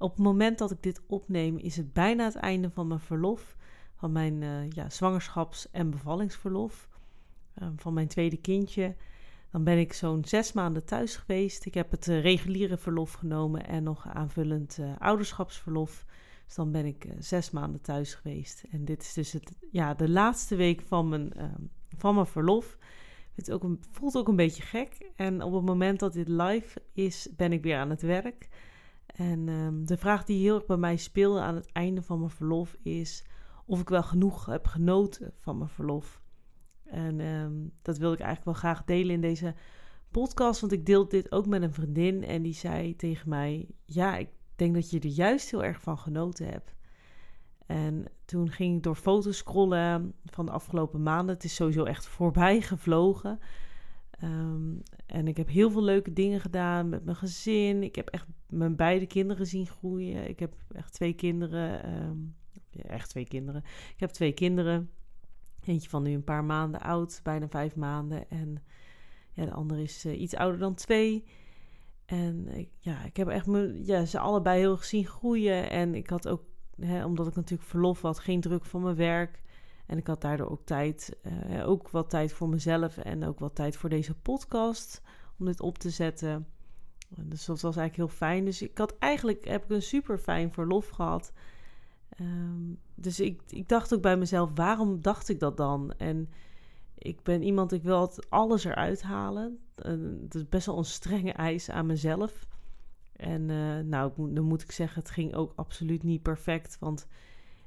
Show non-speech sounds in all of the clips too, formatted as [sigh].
Op het moment dat ik dit opneem, is het bijna het einde van mijn verlof. Van mijn uh, ja, zwangerschaps- en bevallingsverlof. Um, van mijn tweede kindje. Dan ben ik zo'n zes maanden thuis geweest. Ik heb het uh, reguliere verlof genomen en nog aanvullend uh, ouderschapsverlof. Dus dan ben ik zes maanden thuis geweest. En dit is dus het, ja, de laatste week van mijn, ehm, van mijn verlof. Het ook voelt ook een beetje gek. En op het moment dat dit live is, ben ik weer aan het werk. En um, de vraag die heel erg bij mij speelde aan het einde van mijn verlof is of ik wel genoeg heb genoten van mijn verlof. En um, dat wilde ik eigenlijk wel graag delen in deze podcast, want ik deelde dit ook met een vriendin en die zei tegen mij: Ja, ik denk dat je er juist heel erg van genoten hebt. En toen ging ik door foto's scrollen van de afgelopen maanden. Het is sowieso echt voorbij gevlogen. Um, en ik heb heel veel leuke dingen gedaan met mijn gezin. Ik heb echt mijn beide kinderen zien groeien. Ik heb echt twee kinderen. Um, ja, echt twee kinderen. Ik heb twee kinderen. Eentje van nu een paar maanden oud, bijna vijf maanden. En ja, de andere is uh, iets ouder dan twee. En ik, ja, ik heb echt ja, ze allebei heel erg zien groeien. En ik had ook, hè, omdat ik natuurlijk verlof had, geen druk van mijn werk. En ik had daardoor ook tijd, uh, ook wat tijd voor mezelf en ook wat tijd voor deze podcast om dit op te zetten. Dus dat was eigenlijk heel fijn. Dus ik had eigenlijk heb ik een super fijn verlof gehad. Um, dus ik, ik dacht ook bij mezelf, waarom dacht ik dat dan? En ik ben iemand, ik wil alles eruit halen. Het is best wel een strenge eis aan mezelf. En uh, nou, dan moet ik zeggen, het ging ook absoluut niet perfect. Want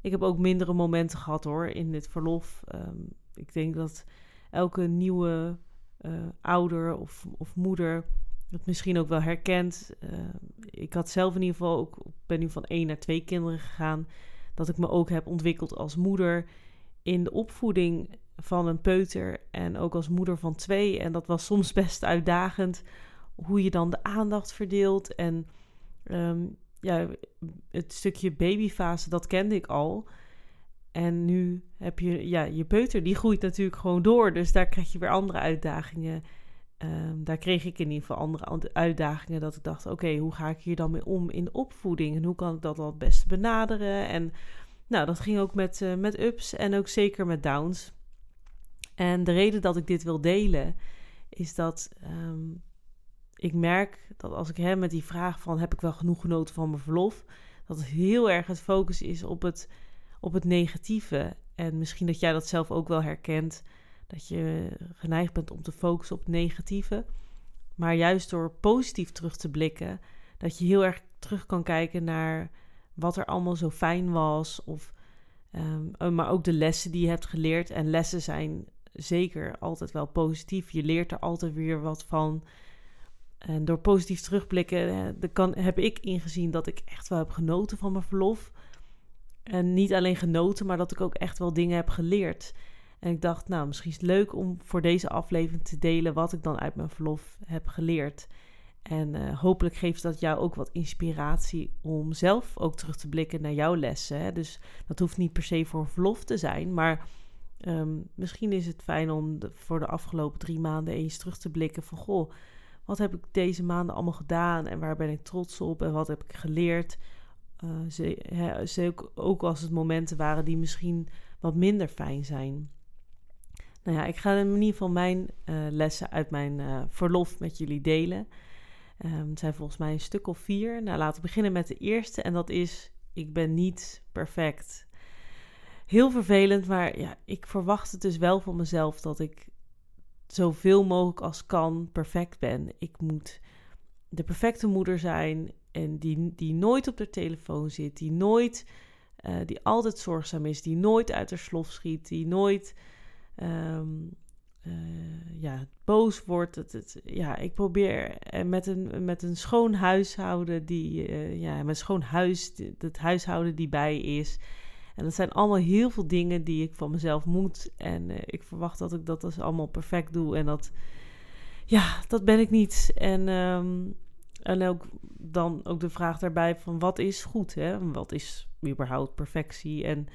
ik heb ook mindere momenten gehad hoor in dit verlof. Um, ik denk dat elke nieuwe uh, ouder of, of moeder het misschien ook wel herkent. Uh, ik had zelf in ieder geval ook, ben nu van één naar twee kinderen gegaan. Dat ik me ook heb ontwikkeld als moeder in de opvoeding van een peuter en ook als moeder van twee. En dat was soms best uitdagend hoe je dan de aandacht verdeelt. En um, ja, het stukje babyfase, dat kende ik al. En nu heb je, ja, je peuter, die groeit natuurlijk gewoon door. Dus daar krijg je weer andere uitdagingen. Um, daar kreeg ik in ieder geval andere uitdagingen. Dat ik dacht, oké, hoe ga ik hier dan mee om in de opvoeding? En hoe kan ik dat al het beste benaderen? En nou, dat ging ook met, uh, met ups en ook zeker met downs. En de reden dat ik dit wil delen, is dat um, ik merk dat als ik hè, met die vraag van heb ik wel genoeg genoten van mijn verlof, dat heel erg het focus is op het, op het negatieve. En misschien dat jij dat zelf ook wel herkent, dat je geneigd bent om te focussen op het negatieve. Maar juist door positief terug te blikken, dat je heel erg terug kan kijken naar wat er allemaal zo fijn was. Of, um, maar ook de lessen die je hebt geleerd. En lessen zijn zeker altijd wel positief. Je leert er altijd weer wat van. En door positief terugblikken kan, heb ik ingezien dat ik echt wel heb genoten van mijn verlof. En niet alleen genoten, maar dat ik ook echt wel dingen heb geleerd. En ik dacht, nou, misschien is het leuk om voor deze aflevering te delen wat ik dan uit mijn verlof heb geleerd. En uh, hopelijk geeft dat jou ook wat inspiratie om zelf ook terug te blikken naar jouw lessen. Hè? Dus dat hoeft niet per se voor verlof te zijn, maar um, misschien is het fijn om voor de afgelopen drie maanden eens terug te blikken van goh wat heb ik deze maanden allemaal gedaan en waar ben ik trots op en wat heb ik geleerd? Uh, ze, ook, als het momenten waren die misschien wat minder fijn zijn. Nou ja, ik ga in ieder geval mijn uh, lessen uit mijn uh, verlof met jullie delen. Um, het zijn volgens mij een stuk of vier. Nou, laten we beginnen met de eerste. En dat is: ik ben niet perfect. Heel vervelend, maar ja, ik verwacht het dus wel van mezelf dat ik zoveel mogelijk als kan perfect ben. Ik moet de perfecte moeder zijn en die, die nooit op de telefoon zit, die nooit, uh, die altijd zorgzaam is, die nooit uit haar slof schiet, die nooit um, uh, ja, boos word. Het, het, ja, ik probeer eh, met een, met een schoon huishouden, die, ja, met schoon huis, het huishouden die bij is. En dat zijn allemaal heel veel dingen die ik van mezelf moet. En uh, ik verwacht dat ik dat dus allemaal perfect doe. En dat, ja, dat ben ik niet. En, um, en ook dan ook de vraag daarbij van wat is goed, hè? Wat is überhaupt perfectie? En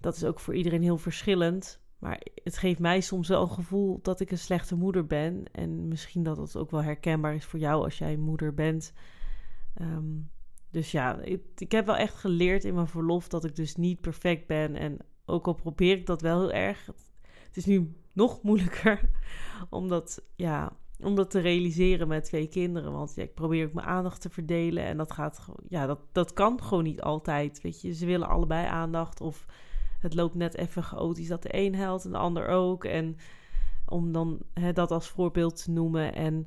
dat is ook voor iedereen heel verschillend. Maar het geeft mij soms wel een gevoel dat ik een slechte moeder ben. En misschien dat dat ook wel herkenbaar is voor jou als jij moeder bent. Um, dus ja, ik, ik, heb wel echt geleerd in mijn verlof dat ik dus niet perfect ben. En ook al probeer ik dat wel heel erg. Het is nu nog [laughs] moeilijker om dat, ja, om dat te realiseren met twee kinderen. Want ja, ik probeer ook mijn aandacht te verdelen. En dat gaat ja, dat, dat kan gewoon niet altijd. Weet je, ze willen allebei aandacht. Of het loopt net even chaotisch dat de een helpt en de ander ook. En om dan hè, dat als voorbeeld te noemen. En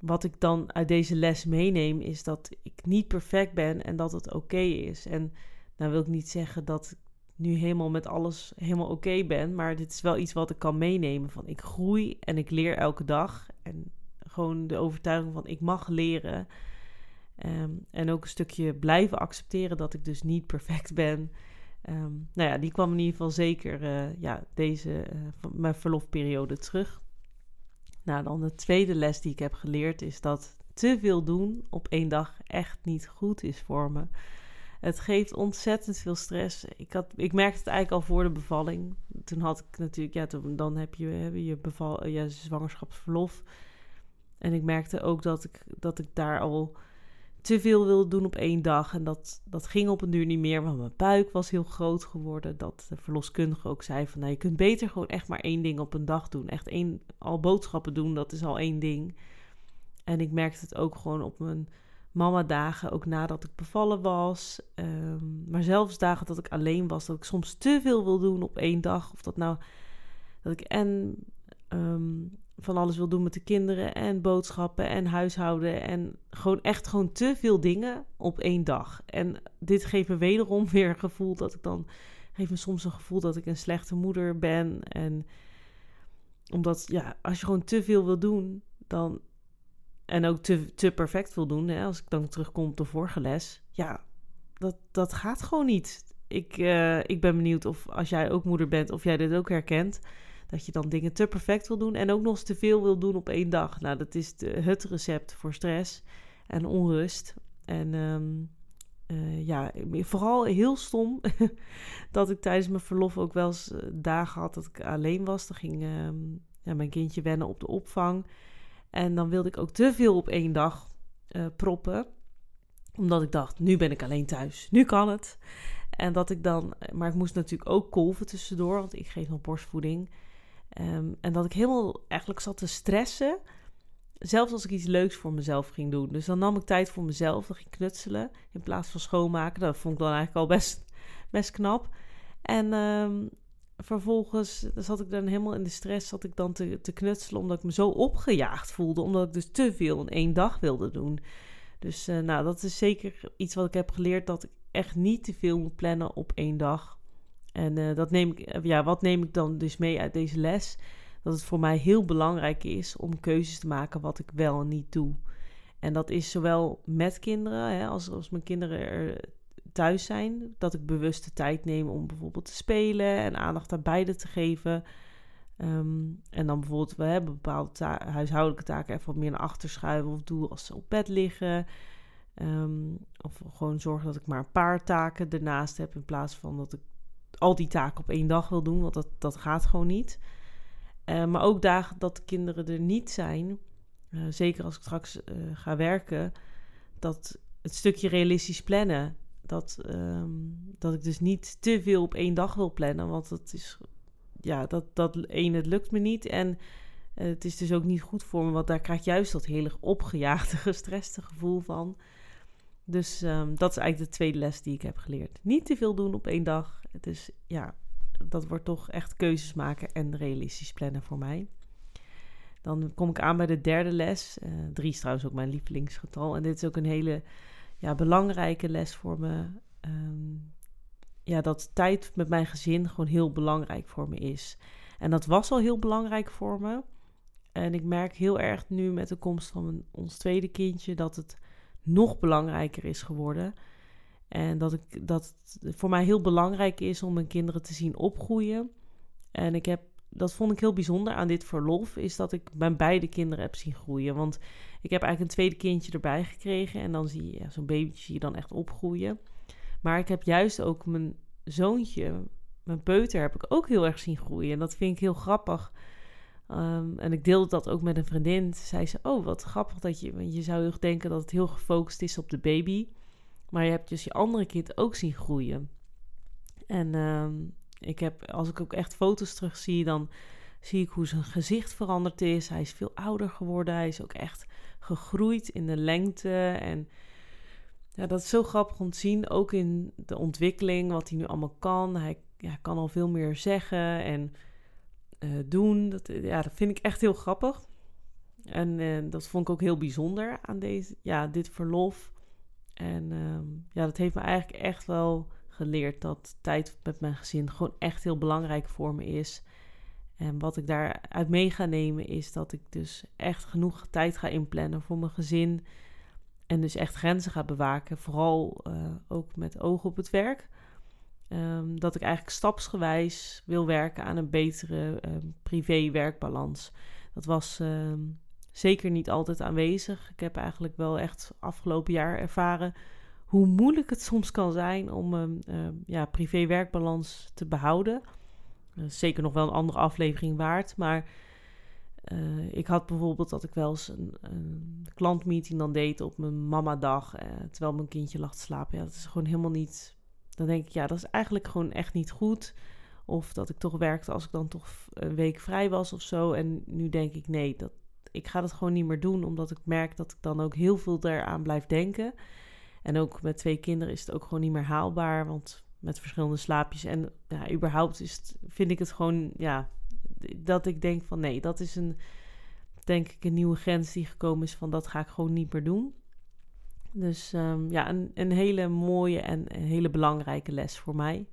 wat ik dan uit deze les meeneem, is dat ik niet perfect ben en dat het oké is. En nou wil ik niet zeggen dat ik nu helemaal met alles helemaal oké ben, maar dit is wel iets wat ik kan meenemen. Van ik groei en ik leer elke dag. En gewoon de overtuiging van ik mag leren. Ehm, en ook een stukje blijven accepteren dat ik dus niet perfect ben. Um, nou ja, die kwam in ieder geval zeker uh, ja, deze, uh, mijn verlofperiode terug. Nou, dan de tweede les die ik heb geleerd is dat te veel doen op één dag echt niet goed is voor me. Het geeft ontzettend veel stress. Ik, had, ik merkte het eigenlijk al voor de bevalling. Toen had ik natuurlijk, ja, dan heb je, je beval, ja, zwangerschapsverlof. En ik merkte ook dat ik, dat ik daar al te veel wilde doen op één dag. En dat, dat ging op een duur niet meer, want mijn buik was heel groot geworden. Dat de verloskundige ook zei van, nou, je kunt beter gewoon echt maar één ding op een dag doen. Echt één, al boodschappen doen, dat is al één ding. En ik merkte het ook gewoon op mijn mama-dagen, ook nadat ik bevallen was. Um, maar zelfs dagen dat ik alleen was, dat ik soms te veel wil doen op één dag. Of dat nou, dat ik en um, van alles wil doen met de kinderen en boodschappen en huishouden en gewoon echt gewoon te veel dingen op één dag. En dit geeft me wederom [laughs] weer een gevoel dat ik dan geeft me soms een gevoel dat ik een slechte moeder ben en omdat ja, als je gewoon te veel wil doen, dan en ook te, te perfect wil doen, hè, als ik dan terugkom op de vorige les, ja, dat, dat gaat gewoon niet. Ik, uh, ik ben benieuwd of als jij ook moeder bent, of jij dit ook herkent. Dat je dan dingen te perfect wil doen en ook nog eens te veel wil doen op één dag. Nou, dat is het recept voor stress en onrust. En um, uh, ja, vooral heel stom [laughs] dat ik tijdens mijn verlof ook wel eens eh, dagen had dat ik alleen was. Dan ging um, ja, mijn kindje wennen op de opvang. En dan wilde ik ook te veel op één dag uh, proppen. Omdat ik dacht, nu ben ik alleen thuis. Nu kan het. En dat ik dan, maar ik moest natuurlijk ook kolven tussendoor, want ik geef nog borstvoeding. Um, en dat ik helemaal eigenlijk zat te stressen. Zelfs als ik iets leuks voor mezelf ging doen. Dus dan nam ik tijd voor mezelf. Dan ging knutselen in plaats van schoonmaken. Dat vond ik dan eigenlijk al best, [laughs] best knap. En um, vervolgens zat ik dan helemaal in de stress. Zat ik dan te, knutselen omdat ik me zo opgejaagd voelde. Omdat ik dus te veel in één dag wilde doen. Dus uh, nou, dat is zeker iets wat ik heb geleerd. Dat ik echt niet te veel moet plannen op één dag. En uh, dat neem ik, eh, ja, wat neem ik dan dus mee uit deze les? Dat het voor mij heel belangrijk is om keuzes te maken wat ik wel en niet doe. En dat is zowel met kinderen, hè, als, als mijn kinderen er thuis zijn, dat ik bewust de tijd neem om bijvoorbeeld te spelen en aandacht aan beide te geven. Um, en dan bijvoorbeeld, we hebben bepaalde huishoudelijke taken even wat meer naar achter schuiven of doe als ze op bed liggen. Um, of gewoon zorgen dat ik maar een paar taken ernaast heb in plaats van dat ik al die taken op één dag wil doen, want dat, dat gaat gewoon niet. Uh, maar ook dagen dat de kinderen er niet zijn, uh, zeker als ik straks uh, ga werken, dat het stukje realistisch plannen, dat, um, dat ik dus niet te veel op één dag wil plannen, want dat is, ja, dat, dat één, het lukt me niet en het is dus ook niet goed voor me, want daar krijg ik juist dat heel erg opgejaagde, [laughs] gestreste gevoel van. Dus um, dat is eigenlijk de tweede les die ik heb geleerd. Niet te veel doen op één dag. Dus ja, dat wordt toch echt keuzes maken en realistisch plannen voor mij. Dan kom ik aan bij de derde les. Uh, drie is trouwens ook mijn lievelingsgetal. En dit is ook een hele ja, belangrijke les voor me. Um, ja, dat tijd met mijn gezin gewoon heel belangrijk voor me is. En dat was al heel belangrijk voor me. En ik merk heel erg nu met de komst van ons tweede kindje dat het nog belangrijker is geworden. En dat, ik, dat het voor mij heel belangrijk is om mijn kinderen te zien opgroeien. En ik heb, dat vond ik heel bijzonder aan dit verlof, is dat ik mijn beide kinderen heb zien groeien. Want ik heb eigenlijk een tweede kindje erbij gekregen. En dan zie je zo'n babytje zie je dan echt opgroeien. Maar ik heb juist ook mijn zoontje, mijn peuter, heb ik ook heel erg zien groeien. En dat vind ik heel grappig. Ehm, en ik deelde dat ook met een vriendin. Zei ze: Oh, wat grappig dat je. Want je zou heel denken dat het heel gefocust is op de baby. Maar je hebt dus je andere kind ook zien groeien. En ehm, ik heb, als ik ook echt foto's terug zie, dan zie ik hoe zijn gezicht veranderd is. Hij is veel ouder geworden. Hij is ook echt gegroeid in de lengte. En ja, dat is zo grappig om te zien. Ook in de ontwikkeling, wat hij nu allemaal kan. Hij ja, kan al veel meer zeggen en doen. Dat, ja, dat vind ik echt heel grappig. En uh, dat vond ik ook heel bijzonder aan deze, ja, dit verlof. En uh, ja, dat heeft me eigenlijk echt wel geleerd dat tijd met mijn gezin gewoon echt heel belangrijk voor me is. En wat ik daaruit mee ga nemen is dat ik dus echt genoeg tijd ga inplannen voor mijn gezin. En dus echt grenzen ga bewaken, vooral ook met oog op het werk. Um, dat ik eigenlijk stapsgewijs wil werken aan een betere um, privé-werkbalans. Dat was um, zeker niet altijd aanwezig. Ik heb eigenlijk wel echt afgelopen jaar ervaren hoe moeilijk het soms kan zijn om een ja, privé-werkbalans te behouden. Uh, zeker nog wel een andere aflevering waard, maar uh, ik had bijvoorbeeld dat ik wel eens een, klantmeeting dan deed op mijn mamadag, uh, terwijl mijn kindje lag te slapen. Ja, dat is gewoon helemaal niet dan denk ik, ja, dat is eigenlijk gewoon echt niet goed. Of dat ik toch werkte als ik dan toch een week vrij was of zo. En nu denk ik, nee, dat, ik ga dat gewoon niet meer doen. Omdat ik merk dat ik dan ook heel veel daaraan blijf denken. En ook met twee kinderen is het ook gewoon niet meer haalbaar. Want met verschillende slaapjes. En ja, überhaupt is het, vind ik het gewoon, ja, dat ik denk van nee, dat is een, denk ik, een nieuwe grens die gekomen is van dat ga ik gewoon niet meer doen. Dus um, ja, een, een, hele mooie en een hele belangrijke les voor mij.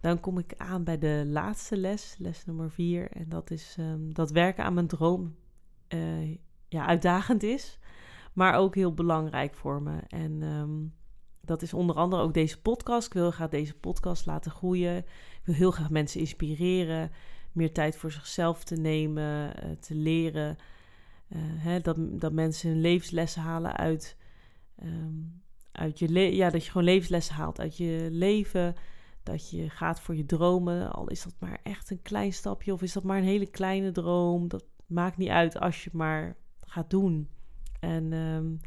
Dan kom ik aan bij de laatste les, les nummer vier. En dat is um, dat werken aan mijn droom uh, ja, uitdagend is, maar ook heel belangrijk voor me. En um, dat is onder andere ook deze podcast. Ik wil graag deze podcast laten groeien. Ik wil heel graag mensen inspireren, meer tijd voor zichzelf te nemen, uh, te leren. Uh, hè, dat, dat mensen hun levenslessen halen uit Um, uit je ja, dat je gewoon levenslessen haalt uit je leven. Dat je gaat voor je dromen. Al is dat maar echt een klein stapje of is dat maar een hele kleine droom. Dat maakt niet uit als je maar gaat doen. En um,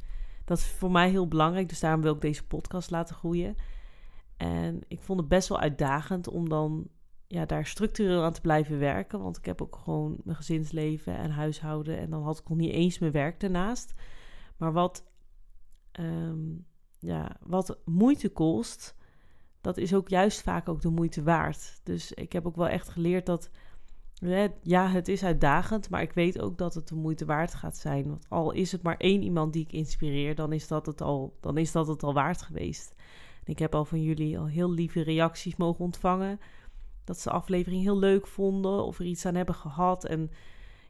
dat is voor mij heel belangrijk. Dus daarom wil ik deze podcast laten groeien. En ik vond het best wel uitdagend om dan ja, daar structureel aan te blijven werken. Want ik heb ook gewoon mijn gezinsleven en huishouden. En dan had ik nog niet eens mijn werk ernaast. Maar wat um, ja, wat moeite kost, dat is ook juist vaak ook de moeite waard. Dus ik heb ook wel echt geleerd dat, ja, het is uitdagend, maar ik weet ook dat het de moeite waard gaat zijn. Want al is het maar één iemand die ik inspireer, dan is dat het al, dan is dat het al waard geweest. Ik heb al van jullie al heel lieve reacties mogen ontvangen. Dat ze de aflevering heel leuk vonden of er iets aan hebben gehad. En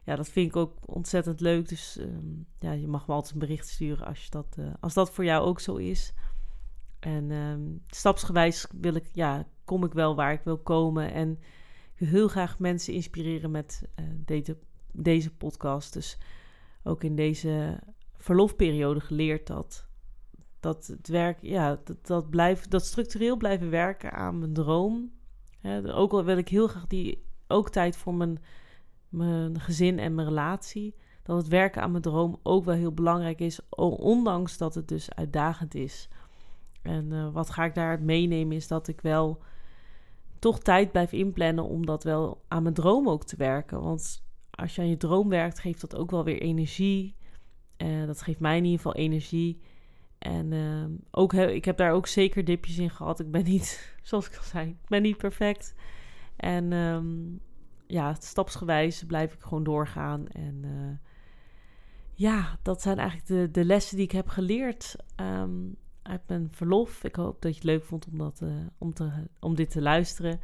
ja, dat vind ik ook ontzettend leuk. Dus ehm, ja, je mag me altijd een bericht sturen als, je dat, uh, als dat voor jou ook zo is. En um, stapsgewijs wil ik, ja, kom ik wel waar ik wil komen. En ik wil heel graag mensen inspireren met uh, deze, deze podcast. Dus ook in deze verlofperiode geleerd dat, dat het werk, ja, dat, dat, blijft, dat structureel blijven werken aan mijn droom. Ook al wil ik heel graag die ook tijd voor mijn mijn gezin en mijn relatie, dat het werken aan mijn droom ook wel heel belangrijk is, ondanks dat het dus uitdagend is. En uh, wat ga ik daar meenemen is dat ik wel toch tijd blijf inplannen om dat wel aan mijn droom ook te werken. Want als je aan je droom werkt, geeft dat ook wel weer energie. Uh, dat geeft mij in ieder geval energie. En uh, ook ik heb daar ook zeker dipjes in gehad. Ik ben niet, [laughs] zoals ik al zei, ik ben niet perfect. En um, ja, stapsgewijs blijf ik gewoon doorgaan. En uh, ja, dat zijn eigenlijk de, de lessen die ik heb geleerd um, uit mijn verlof. Ik hoop dat je het leuk vond om, dat, uh, om, te, om dit te luisteren.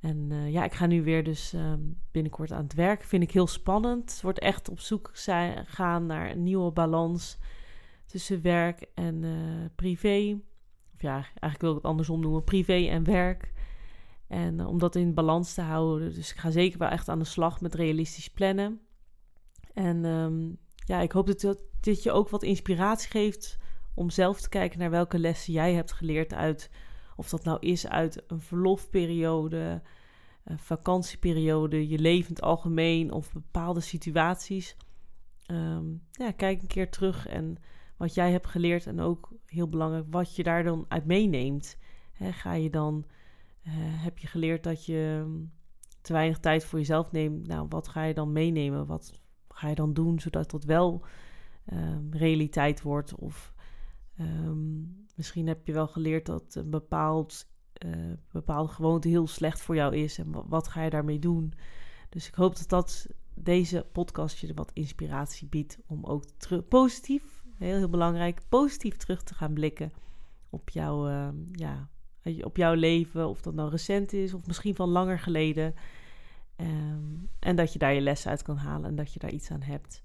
En uh, ja, ik ga nu weer dus um, binnenkort aan het werk. Vind ik heel spannend. Het wordt echt op zoek zijn, gaan naar een nieuwe balans tussen werk en privé. Of ja, eigenlijk wil ik het andersom noemen: privé en werk. En uh, om dat in balans te houden. Dus ik ga zeker wel echt aan de slag met realistisch plannen. En um, ja, ik hoop dat dit je ook wat inspiratie geeft om zelf te kijken naar welke lessen jij hebt geleerd uit, of dat nou is uit een verlofperiode, een vakantieperiode, je levend algemeen of bepaalde situaties. Um, ja, kijk een keer terug en wat jij hebt geleerd en ook heel belangrijk wat je daar dan uit meeneemt. Ga je dan, heb je geleerd dat je ehm, te weinig tijd voor jezelf neemt? Nou, wat ga je dan meenemen? Wat ga je dan doen zodat dat wel um, realiteit wordt? Of um, misschien heb je wel geleerd dat een bepaald, uh, bepaalde gewoonte heel slecht voor jou is. En wat ga je daarmee doen? Dus ik hoop dat, dat deze podcast je wat inspiratie biedt om ook positief, heel, heel belangrijk, positief terug te gaan blikken op jouw, uh, ja, op jouw leven. Of dat nou recent is of misschien van langer geleden. Um, en dat je daar je lessen uit kan halen en dat je daar iets aan hebt.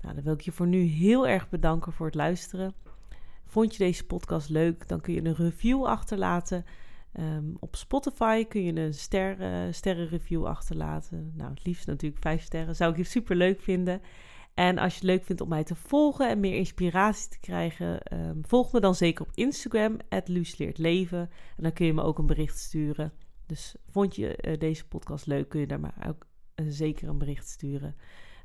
Nou, dan wil ik je voor nu heel erg bedanken voor het luisteren. Vond je deze podcast leuk? Dan kun je een review achterlaten. Um, op Spotify kun je een ster, uh, sterrenreview achterlaten. Nou, het liefst natuurlijk vijf sterren. Zou ik super leuk vinden. En als je het leuk vindt om mij te volgen en meer inspiratie te krijgen, um, volg me dan zeker op Instagram, @luusleertleven. En dan kun je me ook een bericht sturen. Dus vond je uh, deze podcast leuk, kun je daar maar ook uh, zeker een bericht sturen.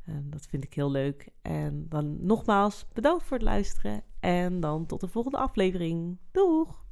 En dat vind ik heel leuk. En dan nogmaals bedankt voor het luisteren. En dan tot de volgende aflevering. Doeg!